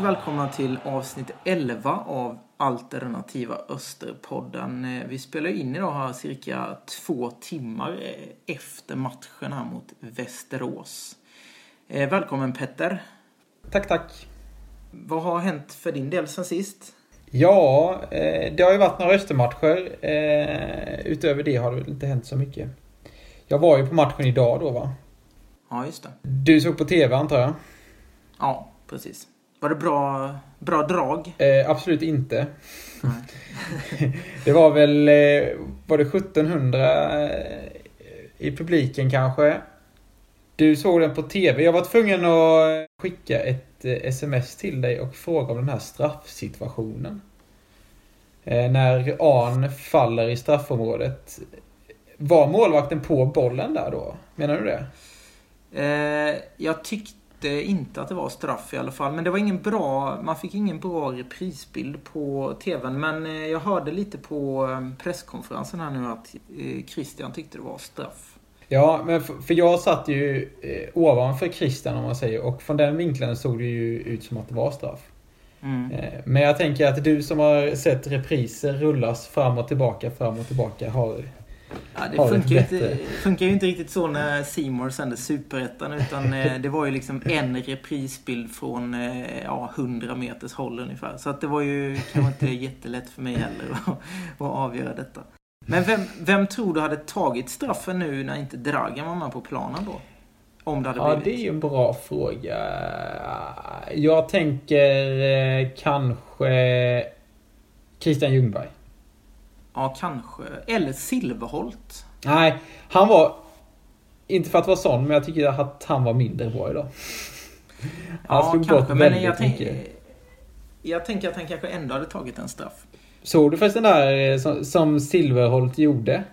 välkomna till avsnitt 11 av Alternativa Österpodden. Eh, vi spelar in idag här cirka två timmar eh, efter matchen här mot Västerås. Eh, välkommen Petter. Tack, tack. Vad har hänt för din del sen sist? Ja, det har ju varit några Östermatcher. Utöver det har det inte hänt så mycket. Jag var ju på matchen idag då va? Ja, just det. Du såg på TV antar jag? Ja, precis. Var det bra, bra drag? Eh, absolut inte. det var väl, eh, var det 1700 eh, i publiken kanske? Du såg den på TV. Jag var tvungen att skicka ett eh, sms till dig och fråga om den här straffsituationen. När Arn faller i straffområdet. Var målvakten på bollen där då? Menar du det? jag tyckte tyckte inte att det var straff i alla fall. Men det var ingen bra, man fick ingen bra reprisbild på TVn. Men eh, jag hörde lite på eh, presskonferensen här nu att eh, Christian tyckte det var straff. Ja, men för jag satt ju ovanför Christian om man säger och från den vinkeln såg det ju ut som att det var straff. Mm. Men jag tänker att du som har sett repriser rullas fram och tillbaka, fram och tillbaka har Ja, det funkar ju, inte, funkar ju inte riktigt så när Seymour sände Superettan utan eh, det var ju liksom en reprisbild från eh, ja, 100 meters håll ungefär. Så att det var ju kanske inte jättelätt för mig heller att, att avgöra detta. Men vem, vem tror du hade tagit straffen nu när inte Dragan var med på planen då? Om det hade blivit. Ja, det är ju en bra fråga. Jag tänker eh, kanske Christian Ljungberg. Ja, kanske. Eller Silverholt. Nej, han var... Inte för att vara sån, men jag tycker att han var mindre bra idag. Han ja, slog kanske, bort väldigt jag mycket. Jag tänker att han kanske ändå hade tagit en straff. Såg du förresten där eh, som, som Silverholt gjorde?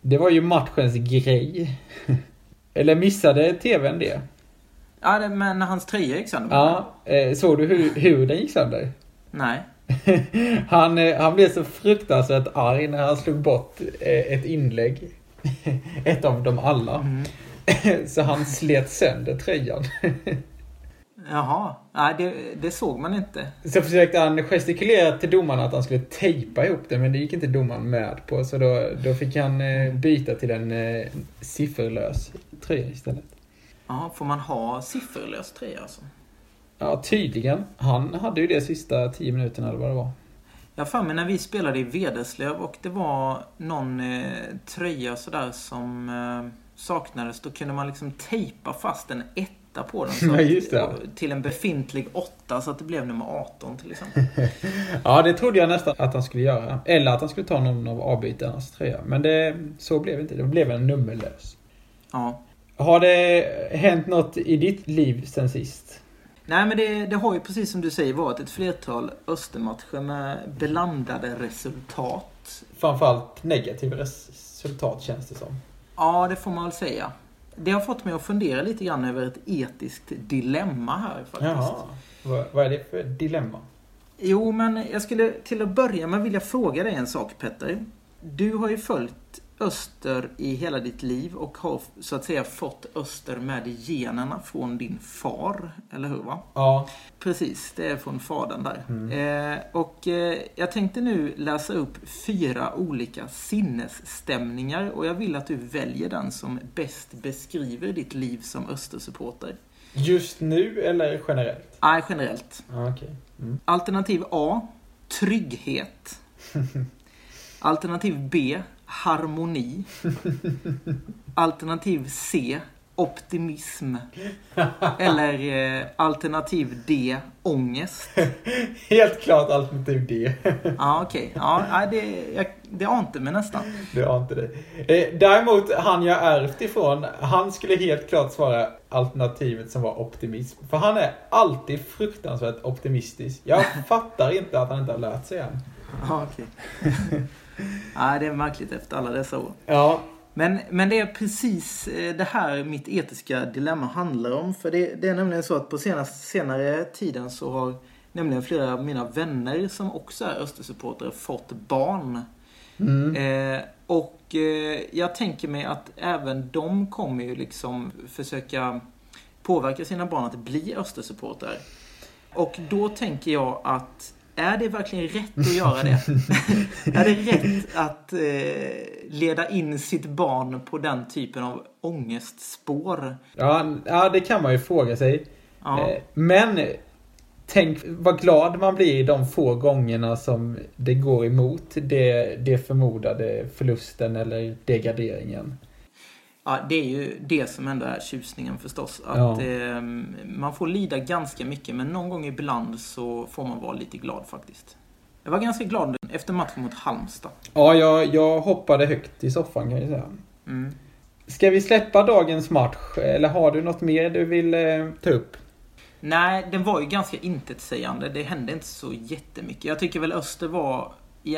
Det var ju matchens grej. Eller missade TVn det? Ja, men hans tröja gick sönder. Ja, eh, såg du hur, hur den gick sönder? Nej. han, eh, han blev så fruktansvärt arg när han slog bort eh, ett inlägg. Ett av dem alla. Mm. Så han slet sönder tröjan. Jaha, nej det, det, såg man inte. Så försökte han gestikulera till domaren att han skulle tejpa ihop det men det gick inte domaren med på så då, då fick han eh, byta till en sifferlös tröja istället. Ja, får man ha sifferlös tröja alltså? Ja, tydligen. Han hade ju det sista tio minuterna eller vad det var. Jag för mig när vi spelade i Vederslöv och det var någon eh, tröja sådär som eh, saknades. Då kunde man liksom tejpa fast en etta på den. Så ja, det. Till en befintlig åtta så att det blev nummer 18 till exempel. ja, det trodde jag nästan att han skulle göra. Eller att han skulle ta någon av avbytarnas tröja. Men det, så blev det inte. Det blev en nummerlös. Ja. Har det hänt något i ditt liv sen sist? Nej men det, det, har ju precis som du säger varit ett flertal Östermatcher med blandade resultat. Framförallt negativa resultat känns det som. Ja, det får man väl säga. Det har fått mig att fundera lite grann över ett etiskt dilemma här faktiskt. Jaha. Vad, är det för dilemma? Jo, men jag skulle till att börja med vilja fråga dig en sak Petter. Du har ju följt öster i hela ditt liv och har så att säga fått öster med i generna från din far. Eller hur? va? Ja. Precis, det är från fadern där. Mm. Eh, och eh, jag tänkte nu läsa upp fyra olika sinnesstämningar och jag vill att du väljer den som bäst beskriver ditt liv som östersupporter. Just nu eller generellt? Nej, generellt. Ah, okay. Mm. Alternativ A, trygghet. Alternativ B, harmoni. Alternativ C, optimism. Eller eh, alternativ D, ångest. Helt klart alternativ D. ja, okej. Okay. Ja, det, jag, det ante mig nästan. Det ante det. Eh, däremot, han jag ärvt ifrån, han skulle helt klart svara alternativet som var optimism. För han är alltid fruktansvärt optimistisk. Jag fattar inte att han inte har lärt sig än. Ja, okej. Okay. Nej, det är märkligt efter alla dessa år. Ja. Men, men det är precis eh, det här mitt etiska dilemma handlar om. För det, det är nämligen så att på senaste, senare tiden så har nämligen flera av mina vänner som också är Östersupportrar fått barn. Mm. Eh, och eh, jag tänker mig att även de kommer ju liksom försöka påverka sina barn att bli Östersupportrar. Och då tänker jag att är det verkligen rätt att göra det? är det rätt att eh, leda in sitt barn på den typen av ångestspår? Ja, ja det kan man ju fråga sig. Ja. Eh, Men tänk vad glad man blir de få gångerna som det går emot det, det förmodade förlusten eller degraderingen. Ja, det är ju det som ändå är tjusningen förstås. Att Ja. eh, man får lida ganska mycket, men någon gång ibland så får man vara lite glad faktiskt. Jag var ganska glad efter matchen mot Halmstad. Ja, jag, jag hoppade högt i soffan kan jag säga. Mm. Ska vi släppa dagens match? Eller har du något mer du vill eh, ta upp? Nej, den var ju ganska intetsägande. Det hände inte så jättemycket. Jag tycker väl Öster var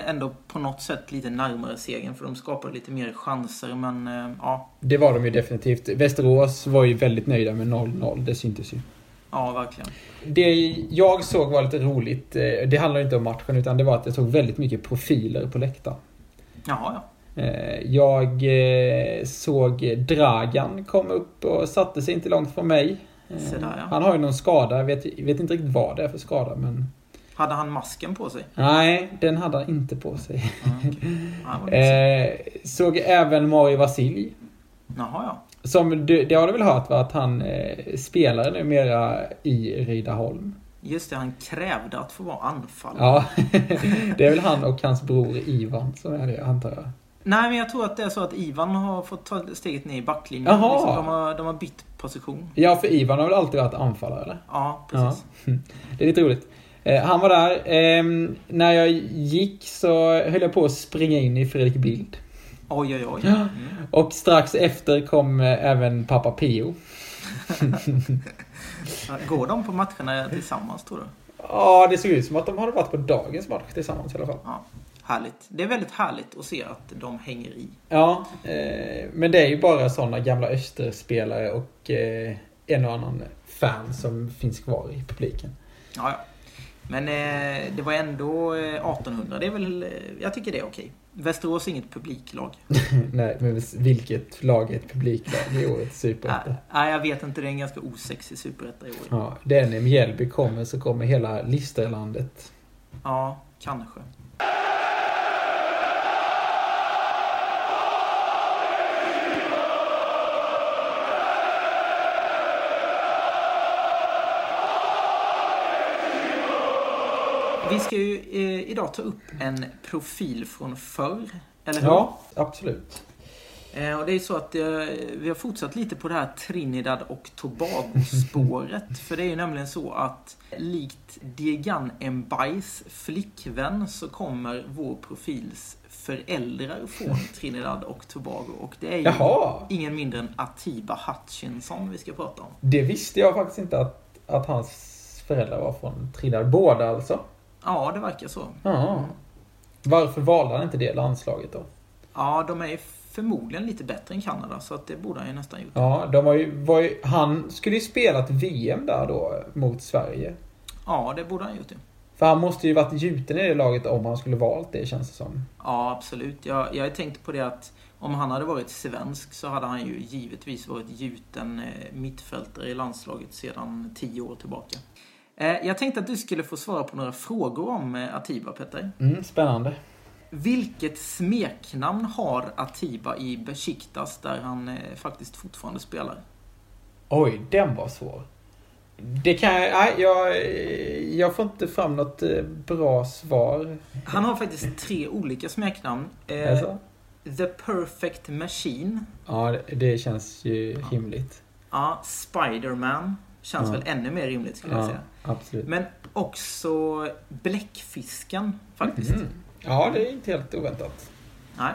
ändå på något sätt lite närmare segern, för de skapade lite mer chanser, men eh, ja, Det var de ju definitivt. Västerås var ju väldigt nöjda med 0-0, det syntes ju. ja verkligen. Det jag såg var lite roligt, eh, det handlar inte om matchen utan det var att jag såg väldigt mycket profiler på läktaren. Jaha, ja. Eh, Jag såg Dragan komma upp och satte sig inte långt från mig. Där, ja. Han har ju någon skada, jag vet, vet inte riktigt vad det är för skada men... Hade han masken på sig? Nej, den hade han inte på sig. Ja. Ja, var lite Eh, såg även Mario Vasilj. Jaha, ja. Som du, det har du väl hört va? Att han eh, spelar numera i Rydaholm. Just det, han krävde att få vara anfall. Ja, det är väl han och hans bror Ivan som är det antar jag. Nej, men jag tror att det är så att Ivan har fått ta steget ner i backlinjen. Jaha. Liksom, de, har, de har bytt position. Ja, för Ivan har väl alltid varit anfallare eller? Ja, precis. Det är lite roligt. Eh, han var där. Ehm, när jag gick så höll jag på att springa in i Fredrik Bild. Oj, oj, oj. Mm. Och strax efter kom eh, även pappa Pio. Går de på matcherna tillsammans, tror du? Ja, det såg ut som att de hade varit på dagens match tillsammans i alla fall. Ja, härligt. Det är väldigt härligt att se att de hänger i. Ja, eh, men det är ju bara sådana gamla Österspelare och eh, en och annan fan som finns kvar i publiken. Ja, ja. Men eh, det var ändå eh, 1800. Det är väl, eh, jag tycker det är okej. Västerås är inget publiklag. Nej, men vilket lag är ett publiklag i årets superetta? Nej, jag vet inte. Det är en ganska osexig superetta i år. Ja, det är när Mjällby kommer så kommer hela Listerlandet. Ja, kanske. Vi ska ju eh, idag ta upp en profil från förr. Eller hur? Ja, absolut. Eh, och det är så att eh, vi har fortsatt lite på det här Trinidad och Tobago-spåret. För det är ju nämligen så att likt Diegan Mbais flickvän så kommer vår profils föräldrar från Trinidad och Tobago. Och det är ju Jaha, ingen mindre än Atiba Hutchinson vi ska prata om. det visste jag faktiskt inte att, att hans föräldrar var från Trinidad. Båda alltså? Ja, det verkar så. Ja. Varför valde han inte det landslaget då? Ja, de är förmodligen lite bättre än Kanada, så att det borde han ju nästan gjort. Ja, de var ju, var ju, han skulle ju spelat VM där då mot Sverige. Ja, det borde han gjort. ju. För han måste ju varit gjuten i det laget om han skulle valt det känns det som. Ja, absolut. Jag, jag har tänkt på det att om han hade varit svensk så hade han ju givetvis varit gjuten eh, mittfältare i landslaget sedan tio år tillbaka. Eh, jag tänkte att du skulle få svara på några frågor om eh, Atiba, Petter. Mm, spännande. Vilket smeknamn har Atiba i Besiktas där han eh, faktiskt fortfarande spelar? Oj, den var svår. Det kan jag, nej, jag, jag får inte fram något bra svar. Han har faktiskt tre olika smeknamn. Alltså? The Perfect Machine. Ja, det, känns ju rimligt. Ja, Spiderman. Känns Ja. väl ännu mer rimligt skulle jag Ja, säga. Absolut. Men också Bläckfisken faktiskt. Mm. Ja, det är inte helt oväntat. Nej.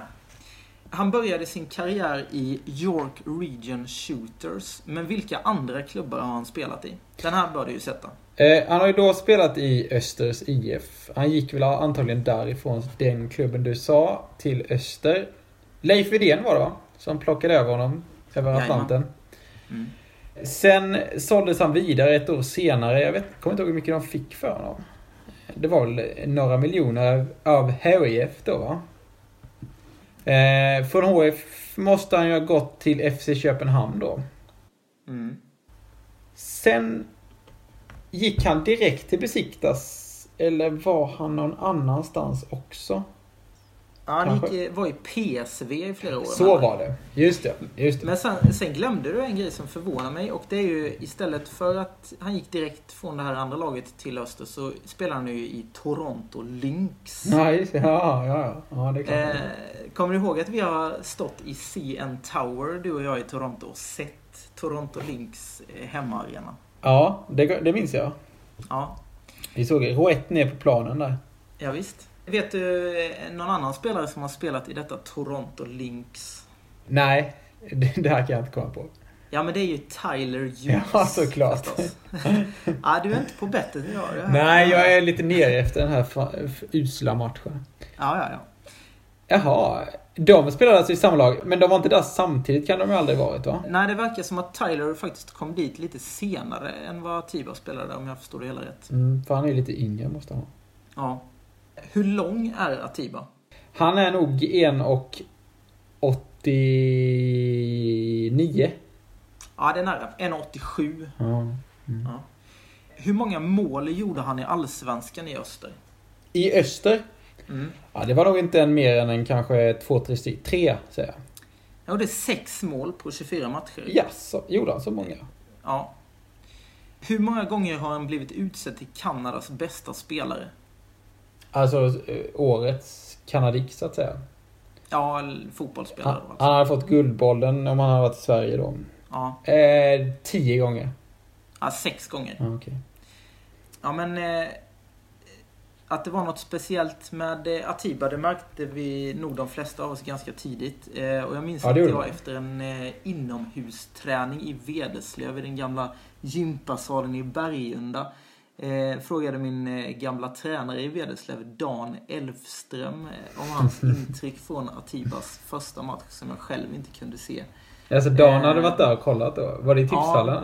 Han började sin karriär i York Region Shooters. Men vilka andra klubbar har han spelat i? Den här bör du ju sätta. Eh, han har ju då spelat i Östers IF. Han gick väl antagligen därifrån, den klubben du sa, till Öster. Leif Widén var det va? Som plockade över honom över. Atlanten. Mm. Sen såldes han vidare ett år senare. Jag vet, kommer inte ihåg hur mycket de fick för honom. Det var väl några miljoner av HIF då va? Eh, från HF måste han ju ha gått till FC Köpenhamn då. Mm. Sen Gick han direkt till Besiktas? Eller var han någon annanstans också? Ja, han gick, var i PSV i flera år. Så var det. Just det. Just det. Men sen, sen, glömde du en grej som förvånar mig och det är ju istället för att han gick direkt från det här andra laget till Öster så spelar han ju i Toronto Lynx. Ja, just det. Ja, ja, ja. det är klart. Eh, kommer du ihåg att vi har stått i CN Tower, du och jag i Toronto, och sett Toronto Lynx eh, hemmaarena? Ja, det, det minns jag. Ja. Vi såg råett ner på planen där. Ja, visst. Vet du eh, någon annan spelare som har spelat i detta Toronto Lynx? Nej, det, det här kan jag inte komma på. Ja, men det är ju Tyler Hughes. Ja, såklart. ja, du är inte på bettet idag. Nej, jag är lite nere efter den här usla matchen. Ja, ja, ja. Jaha, de spelade alltså i samma lag, men de var inte där samtidigt kan de ju aldrig varit va? Nej, det verkar som att Tyler faktiskt kom dit lite senare än vad Tiba spelade om jag förstår det hela rätt. Mm, för han är lite yngre måste han Ja. Hur lång är Atiba? Han är nog 1,89. Ja, det är nära. 1,87. Ja. Mm. ja. Hur många mål gjorde han i Allsvenskan i Öster? I Öster? Mm. Ja, det var nog inte en mer än en kanske två, tre stycken. Tre, säger jag. Ja, det är sex mål på 24 matcher. Ja, så, gjorde han så många? Ja. Hur många gånger har han blivit utsedd till Kanadas bästa spelare? Alltså eh, årets kanadik så att säga. Ja, fotbollsspelare. Han, alltså. han hade fått Guldbollen om han hade varit i Sverige då. Ja. Eh, tio gånger. Ja, sex gånger. Ja, okay. ja men... Eh, att det var något speciellt med eh, Atiba, det märkte vi nog de flesta av oss ganska tidigt. Eh, och jag minns ja, att jag efter en eh, inomhusträning i Vedeslöv i den gamla gympasalen i Bergunda Eh, frågade min eh, gamla tränare i Vederslöv, Dan Elfström, eh, om hans intryck från Atibas första match som jag själv inte kunde se. Alltså Dan hade varit där och kollat då? Var det i tipshallen? Ja,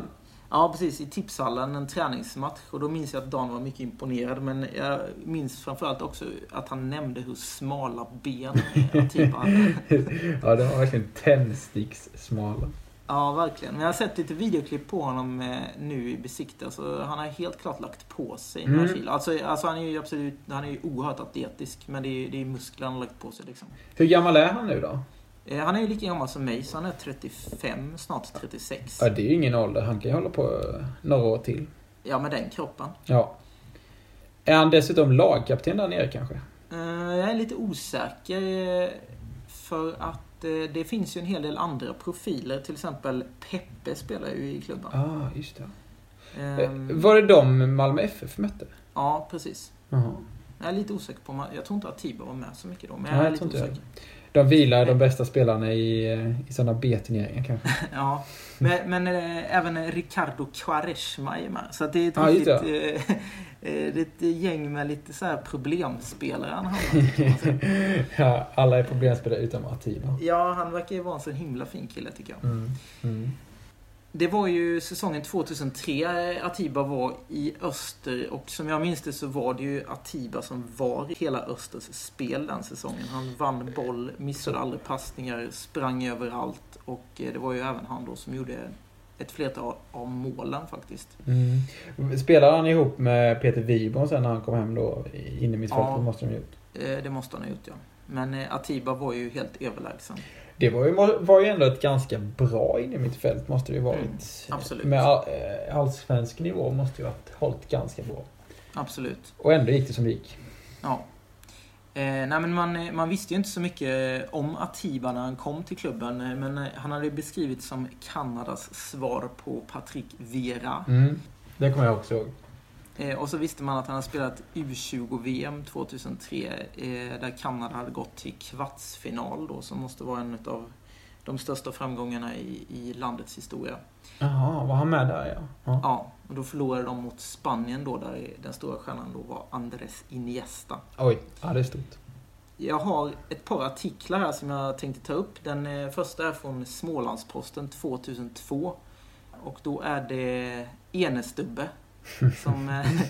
ja, precis. I tipshallen, en träningsmatch. Och då minns jag att Dan var mycket imponerad. Men jag minns framförallt också att han nämnde hur smala ben Atiba hade. ja, det var verkligen tändstickssmala. Ja, verkligen. Men jag har sett lite videoklipp på honom eh, nu i Besiktas så han har helt klart lagt på sig några mm. kilo. Alltså, alltså han är ju absolut, han är ju oerhört atletisk men det är, det är muskler han har lagt på sig liksom. Hur gammal är han nu då? Eh, han är ju lika gammal som mig, så han är 35, snart 36. Ja, det är ju ingen ålder. Han kan ju hålla på eh, några år till. Ja, med den kroppen. Ja. Är han dessutom lagkapten där nere kanske? Jag är lite osäker. För att Eh, det finns ju en hel del andra profiler. Till exempel Peppe spelar ju i klubben. Ja, ah, just det. Um, var det de Malmö FF mötte? Ja, precis. Aha. Jag är lite osäker på, jag tror inte att Tiber var med så mycket då, men jag är lite osäker. De vilar de bästa spelarna i, i sådana B-turneringar kanske. ja, men, men äh, även Ricardo Quaresma är med. Så det är ett ah, riktigt, äh, det är ett gäng med lite så här problemspelare han hamnar Ja, alla är problemspelare utom Atiba. Ja, han verkar ju vara en så himla fin kille tycker jag. Mm, mm. Det var ju säsongen 2003 Atiba var i Öster och som jag minns det så var det ju Atiba som var hela Östers spel den säsongen. Han vann boll, missade aldrig passningar, sprang överallt och eh, det var ju även han då som gjorde ett flertal av målen faktiskt. Mm. Spelade han ihop med Peter Wibon sen när han kom hem då in i mitt fält? Ja, måste de ha gjort. Eh, det måste han ha gjort ja. Men eh, Atiba var ju helt överlägsen. Det var ju, var ju ändå ett ganska bra in i mitt fält måste det ju varit. Mm, absolut. Med all, allsvensk nivå måste ju ha hållit ganska bra. Absolut. Och ändå gick det som det gick. Ja. Eh, nej men man, man visste ju inte så mycket om Atiba när han kom till klubben. Men han hade beskrivits som Kanadas svar på Patrick Vera. Mm, det kommer jag också ihåg. Eh, och så visste man att han hade spelat U20-VM 2003 eh, där Kanada hade gått till kvartsfinal då som måste vara en av de största framgångarna i, i landets historia. Jaha, var han med där ja. ja? Ja, och då förlorade de mot Spanien då där den stora stjärnan då var Andres Iniesta. Oj, ja det är stort. Jag har ett par artiklar här som jag tänkte ta upp. Den eh, första är från Smålandsposten 2002. Och då är det Enestubbe som eh,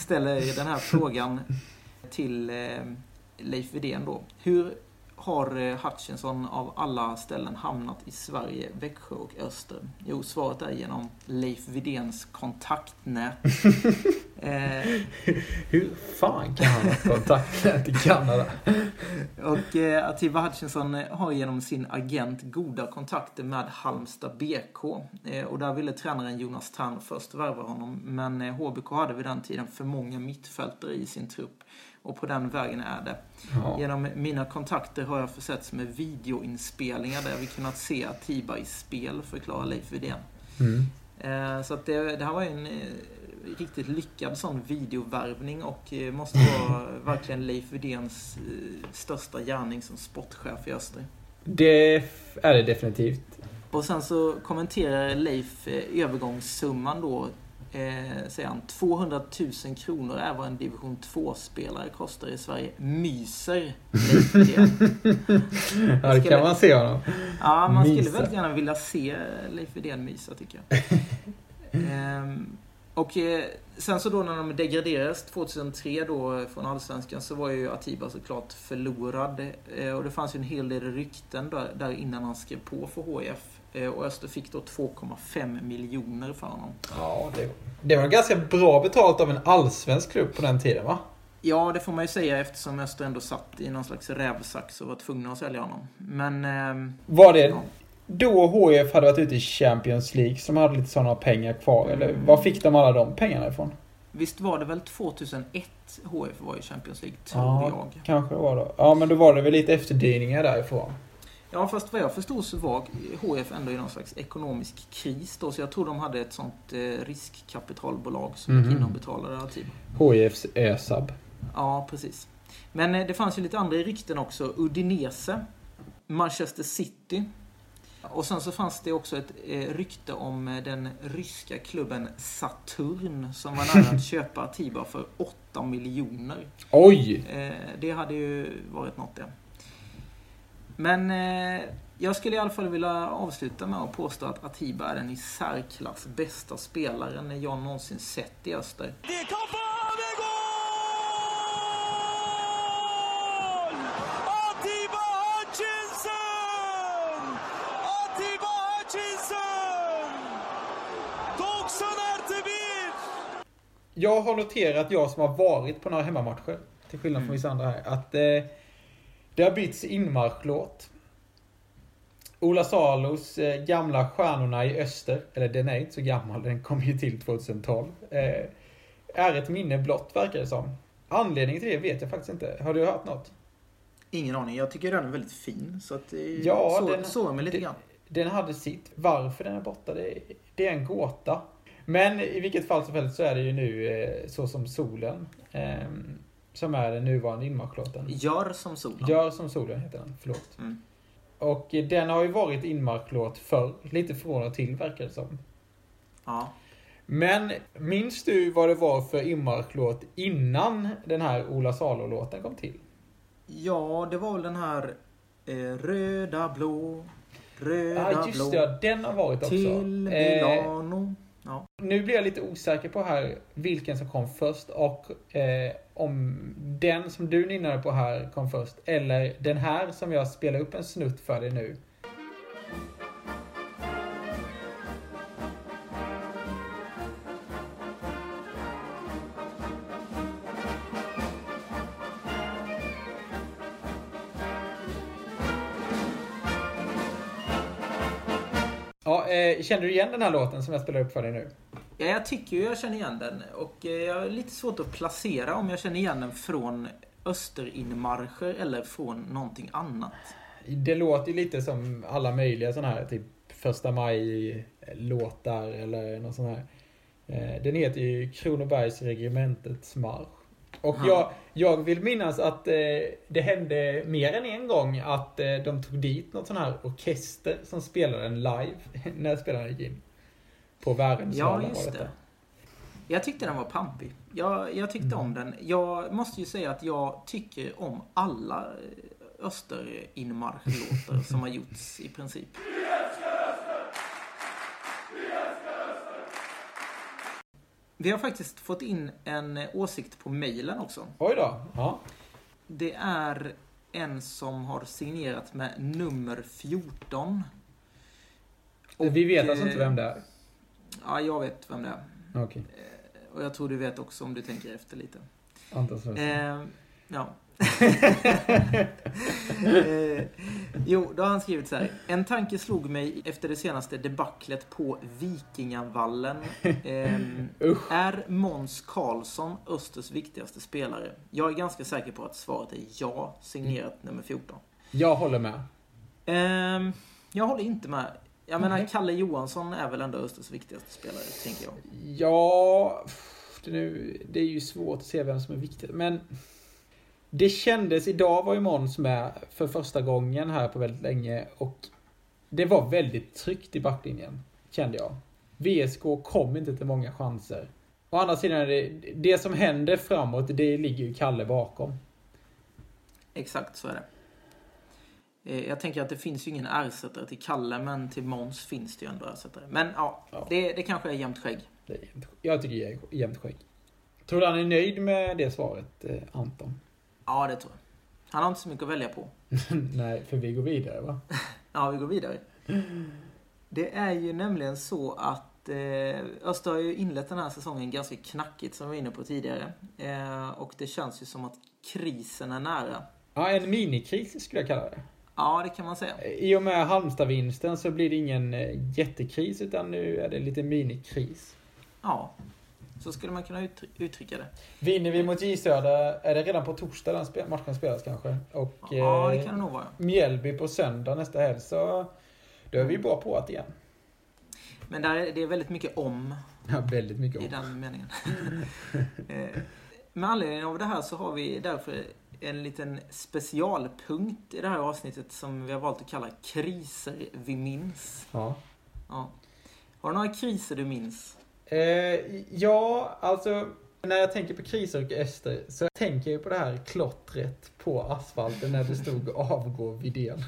ställer den här frågan till eh, Leif Widén då. Hur har eh, Hutchinson av alla ställen hamnat i Sverige, Växjö och Öster? Jo, svaret är genom Leif Widéns kontaktnät. eh, Hur fan kan han ha kontaktnät i Kanada? och eh, Atiba Hutchinson har genom sin agent goda kontakter med Halmstad BK. Eh, och där ville tränaren Jonas Tern först värva honom, men eh, HBK hade vid den tiden för många mittfältare i sin trupp. Och på den vägen är det. Ja. Genom mina kontakter har jag försetts med videoinspelningar där vi kunnat se Atiba i spel, förklarar Leif Widén. Mm. Eh, så att det, det här var en eh, riktigt lyckad sån videovärvning och eh, måste vara verkligen Leif Widéns största gärning som sportchef i Öster. Det är det definitivt. Och sen så kommenterar Leif övergångssumman då eh, säger han, 200 000 kronor är vad en division 2-spelare kostar i Sverige. Myser Ja, det kan man se honom. Ja, man mysa. skulle väldigt gärna vilja se Leif Widén mysa, tycker jag. ehm, och eh, sen så då när de degraderades 2003 då från Allsvenskan så var ju Atiba såklart förlorad. Eh, och det fanns ju en hel del rykten där, där innan han skrev på för HIF Eh, och Öster fick då 2,5 miljoner för honom. Ja, det, det var ganska bra betalt av en allsvensk klubb på den tiden va? Ja, det får man ju säga eftersom Öster ändå satt i någon slags rävsax och var tvungna att sälja honom. Men... Eh, var det ja. Då HIF hade varit ute i Champions League som hade lite sådana pengar kvar? Mm. Eller var fick de alla de pengarna ifrån? Visst var det väl 2001 HIF var i Champions League, tror ja, jag. kanske var det. Ja, men då var det väl lite efterdyningar därifrån. Ja, fast vad jag förstod så var HF ändå i någon slags ekonomisk kris då, så jag tror de hade ett sånt eh, riskkapitalbolag som mm. gick in och betalade Atiba. HIFs ÖSAB. Ja, precis. Men eh, det fanns ju lite andra rykten också. Udinese, Manchester City. Och sen så fanns det också ett eh, rykte om eh, den ryska klubben Saturn som var nära att köpa Atiba för 8 miljoner. Oj! Eh, det hade ju varit något det. Men jag skulle i alla fall vilja avsluta med att påstå att Atiba är den i särklass bästa spelaren jag någonsin sett i Öster. Det är Jag har noterat, jag som har varit på några hemmamatcher, till skillnad från mm. vissa andra här, att eh, det har bytts inmarschlåt. Ola Salos eh, gamla Stjärnorna i Öster, eller den är inte så gammal, den kom ju till 2012. Eh, är ett minne blott, verkar det som. Anledningen till det vet jag faktiskt inte. Har du hört något? Ingen aning. Jag tycker den är väldigt fin. Så att det ja, så, den, såg mig lite grann. Den hade sitt. Varför den är borta, det, det, är en gåta. Men i vilket fall som helst så är det ju nu eh, så som solen. Eh, som är den nuvarande inmarschlåten. Gör som solen. Gör som solen heter den, förlåt. Mm. Och den har ju varit inmarschlåt förr, lite från och till verkar det som. Ja. Men minns du vad det var för inmarschlåt innan den här Ola Salo-låten kom till? Ja, det var väl den här eh, Röda blå, röda ja, just blå. Ja, den har varit också. Till Milano. Eh, Ja. Nu blir jag lite osäker på här vilken som kom först och eh, om den som du nynnade på här kom först eller den här som jag spelar upp en snutt för dig nu. Känner du igen den här låten som jag spelar upp för dig nu? Ja, jag tycker ju jag känner igen den. Och eh, jag har lite svårt att placera om jag känner igen den från österinmarscher eller från någonting annat. Det låter ju lite som alla möjliga sådana här, typ första maj-låtar eller något sånt här. Eh, den heter ju Kronobergs regementets marsch. Och jag, jag vill minnas att eh, det hände mer än en gång att eh, de tog dit något sån här orkester som spelade den live när spelaren gick in. På Värensvala Ja, just det. Jag tyckte den var pampig. Jag, jag tyckte mm. om den. Jag måste ju säga att jag tycker om alla eh, Österinmarschlåtar som har gjorts i princip. Vi har faktiskt fått in en åsikt på mejlen också. Oj då. Ja. Det är en som har signerat med nummer 14. Vi vet alltså eh, inte vem det är? Ja, jag vet vem det är. Okej. Eh, Och jag tror du vet också om du tänker efter lite. Svensson. Eh, ja. Eh, jo, då har han skrivit så här. En tanke slog mig efter det senaste debaclet på Vikingavallen. Eh, är Måns Karlsson Östers viktigaste spelare? Jag är ganska säker på att svaret är ja, signerat nummer 14. Jag håller med. Eh, jag håller inte med. Jag menar. Kalle Johansson är väl ändå Östers viktigaste spelare, tänker jag. Ja, det, är ju svårt att se vem som är viktig. Men det kändes, idag var ju Måns med för första gången här på väldigt länge och det var väldigt tryggt i backlinjen, kände jag. VSK kom inte till många chanser. Å andra sidan, är det, det som händer framåt, det ligger ju Kalle bakom. Exakt så är det. Eh, Jag tänker att det finns ju ingen ersättare till Kalle, men till Måns finns det ju ändå ersättare. Men ja, Ja. Det, det kanske är jämnt skägg. Är jämnt, jag tycker det är jämnt skägg. Tror du han är nöjd med det svaret, eh, Anton? Ja, det tror jag. Han har inte så mycket att välja på. Nej, för vi går vidare va? Ja, vi går vidare. Det är ju nämligen så att eh, Öster har ju inlett den här säsongen ganska knackigt, som vi var inne på tidigare. Eh, och det känns ju som att krisen är nära. Ja, en minikris skulle jag kalla det. Ja, det kan man säga. I och med Halmstad-vinsten så blir det ingen eh, jättekris utan nu är det lite minikris. Ja, så skulle man kunna uttry- uttrycka det. Vinner vi mot J Södra, är det redan på torsdag den matchen spelas kanske? Och Ja, det eh, kan det nog vara. Mjällby på söndag nästa helg så då är vi bra på att igen. Men där är, det är väldigt mycket om Ja, väldigt mycket i om. den meningen. Eh, Med anledning av det här så har vi därför en liten specialpunkt i det här avsnittet som vi har valt att kalla kriser vi minns. Ja. Ja. Har du några kriser du minns? Eh, ja, alltså när jag tänker på kriser och Ester så tänker jag på det här klottret på asfalten när det stod avgå Widén.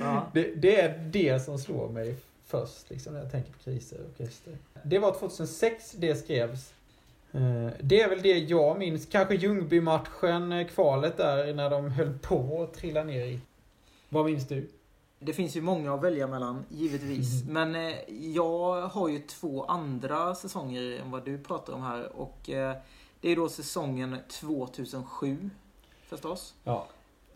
ja. Det, det är det som slår mig först liksom, när jag tänker på kriser och Ester. Det var 2006 det skrevs. Eh, Det är väl det jag minns. Kanske Ljungby-matchen, eh, kvalet där när de höll på att trilla ner i. Vad minns du? Det finns ju många att välja mellan, givetvis. Men eh, jag har ju två andra säsonger än vad du pratar om här. Och eh, det är då säsongen 2007, förstås. Ja.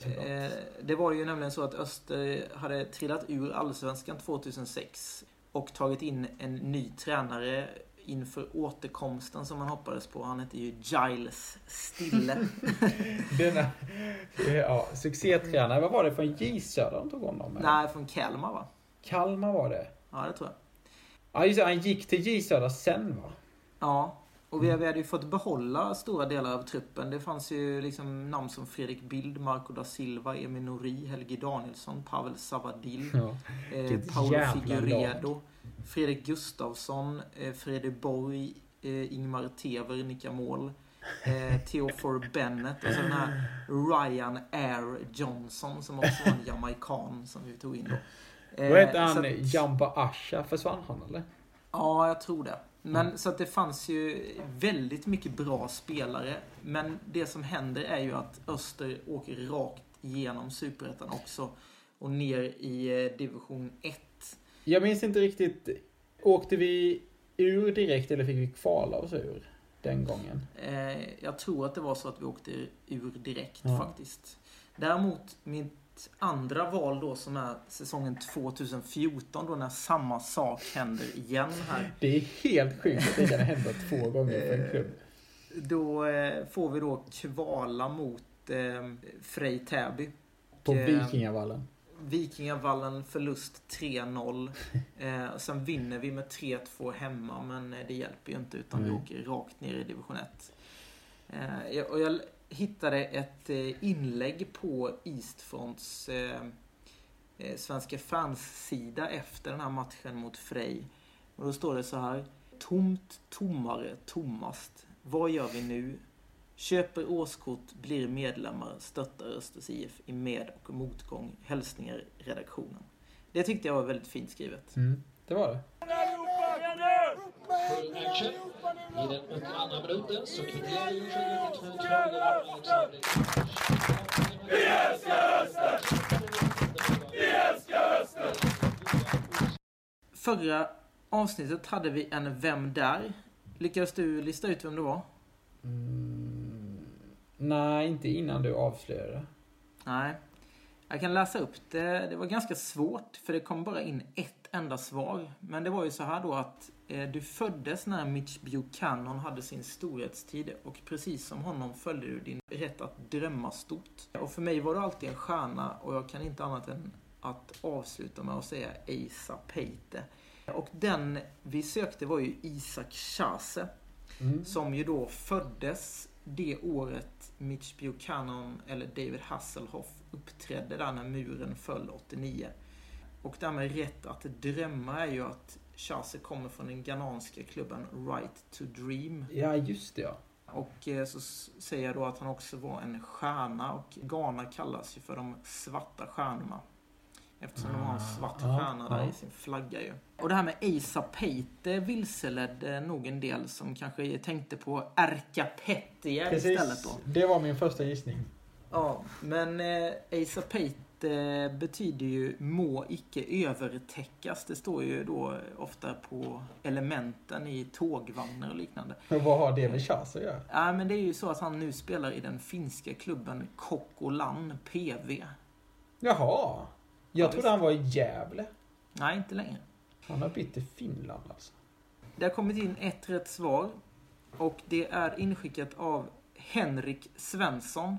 Eh, det var ju nämligen så att Öster hade trillat ur Allsvenskan 2006 och tagit in en ny tränare inför återkomsten som man hoppades på. Han hette ju Giles Stille. Denna, ja, succétränare. Vad var det för en J Södra de tog honom med? Nej, från Kalmar va? Kalmar var det. Ja, det tror jag. Ja, just det. Han gick till J Södra sen va? Ja, och vi, vi hade ju fått behålla stora delar av truppen. Det fanns ju liksom namn som Fredrik Bild, Marco da Silva, Emil Nori, Helge Danielsson, Pavel Savadil, Ja. eh, Paolo jävla Figueredo, Fredrik Gustafsson, eh, Fredrik Borg, eh, Ingmar Tever, Nicka Mål, eh, Theofor Bennett och så den här Ryan Air Johnson som också var en jamaican som vi tog in då. Eh, Vad hette han? att- Jamba Asha? Försvann han eller? Ja, jag tror det. Men Mm. så att det fanns ju väldigt mycket bra spelare. Men det som händer är ju att Öster åker rakt igenom Superettan också. Och ner i eh, division 1. Jag minns inte riktigt. Åkte vi ur direkt eller fick vi kvala oss ur den gången? Eh, jag tror att det var så att vi åkte ur direkt Ja. faktiskt. Däremot mitt andra val då som är säsongen 2014 då när samma sak händer igen här. Det är helt sjukt att det kan hända två gånger för en klubb. Då eh, får vi då kvala mot eh, Frej Täby. På eh, Vikingavallen. Vikingavallen förlust 3-0. Eh, sen vinner vi med 3-2 hemma, men eh, det hjälper ju inte utan vi Nej. åker rakt ner i division 1. Eh, och jag hittade ett eh, inlägg på Eastfronts eh, eh, svenska fans-sida efter den här matchen mot Frej. Och då står det så här. Tomt, tommare, tommast. Vad gör vi nu? Köper årskort, blir medlemmar, stöttar Östers IF i med och motgång. Hälsningar redaktionen. Det tyckte jag var väldigt fint skrivet. Mm, det var det. I den 82 minuten så kvitterar 2-2 genom Alexander Vi älskar Öster! Vi älskar Öster! Förra avsnittet hade vi en Vem där? Lyckades du lista ut vem det var? Mm, nej, inte innan du avslöjade. Nej. Jag kan läsa upp det. Det var ganska svårt för det kom bara in ett enda svar. Men det var ju så här då att du föddes när Mitch Buchanan hade sin storhetstid och precis som honom följde du din rätt att drömma stort. Och för mig var du alltid en stjärna och jag kan inte annat än att avsluta med att säga Asa Peite. Och den vi sökte var ju Isak Chase. Mm. Som ju då föddes det året Mitch Buchanan eller David Hasselhoff uppträdde där när muren föll 89. Och det här med rätt att drömma är ju att Chase kommer från den ghananska klubben Right to Dream. Ja, just det ja. Och eh, så säger jag då att han också var en stjärna och Ghana kallas ju för de svarta stjärnorna. Eftersom de har en svart Ah, stjärna där i sin flagga ju. Och det här med Asa Peite vilseledde nog en del som kanske tänkte på Erka Pettier istället då. Det var min första gissning. Ja, men eh, Asa Peite betyder ju må icke övertäckas. Det står ju då ofta på elementen i tågvagnar och liknande. Men vad har det med Chas att göra? Ja, men det är ju så att han nu spelar i den finska klubben Kokkolan PV. Jaha. Jag Ja, trodde han var i Gävle. Nej, inte längre. Han har bytt till Finland alltså. Det har kommit in ett rätt svar. Och det är inskickat av Henrik Svensson.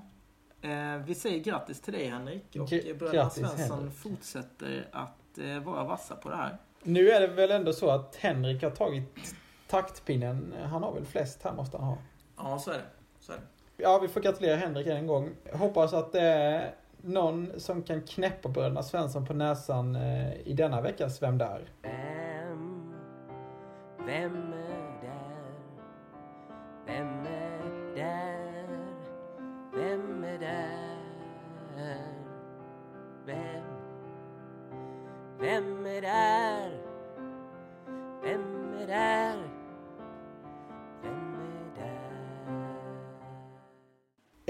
Eh, vi säger grattis till dig Henrik. Och bröderna Svensson Henrik. fortsätter att eh, vara vassa på det här. Nu är det väl ändå så att Henrik har tagit taktpinnen. Han har väl flest här måste han ha. Ja, så är det. Så är det. Ja, vi får gratulera Henrik en gång. Hoppas att det är någon som kan knäppa bröderna Svensson på näsan eh, i denna veckas Vem där? Vem, vem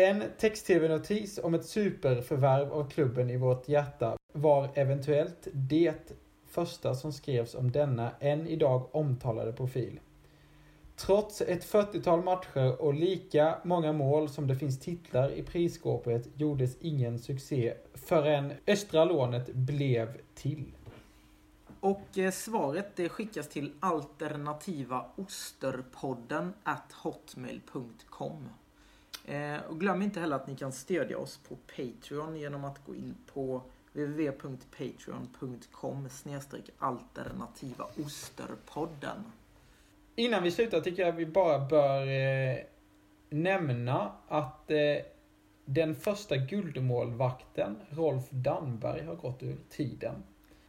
En text-tv-notis om ett superförvärv av klubben i vårt hjärta var eventuellt det första som skrevs om denna än idag omtalade profil. Trots ett 40-tal matcher och lika många mål som det finns titlar i prisskåpet gjordes ingen succé förrän östra lånet blev till. Och eh, svaret det skickas till alternativaosterpodden at hotmail.com. Eh, och glöm inte heller att ni kan stödja oss på Patreon genom att gå in på www.patreon.com alternativa osterpodden. Innan vi slutar tycker jag vi bara bör eh, nämna att eh, den första guldmålvakten, Rolf Danberg, har gått ur tiden.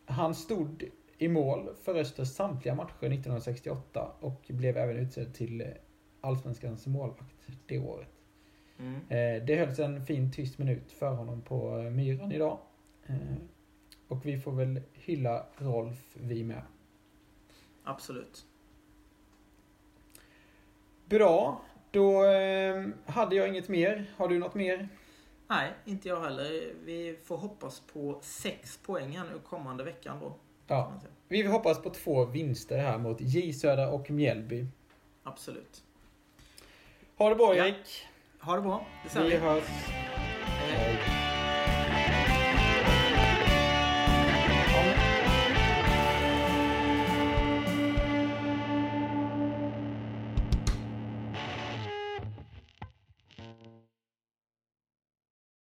Han stod i mål för Östers samtliga matcher 1968 och blev även utsedd till eh, Allsvenskans målvakt det året. Mm. Eh, det hölls en fin tyst minut för honom på eh, Myran idag. Eh, och vi får väl hylla Rolf vi med. Absolut. Bra, då hade jag inget mer. Har du något mer? Nej, inte jag heller. Vi får hoppas på sex poäng här nu kommande veckan då. Ja. Vi hoppas på två vinster här mot J Södra och Mjällby. Absolut. Ha det bra Ja. Ha det bra. Detsamma. Vi hörs.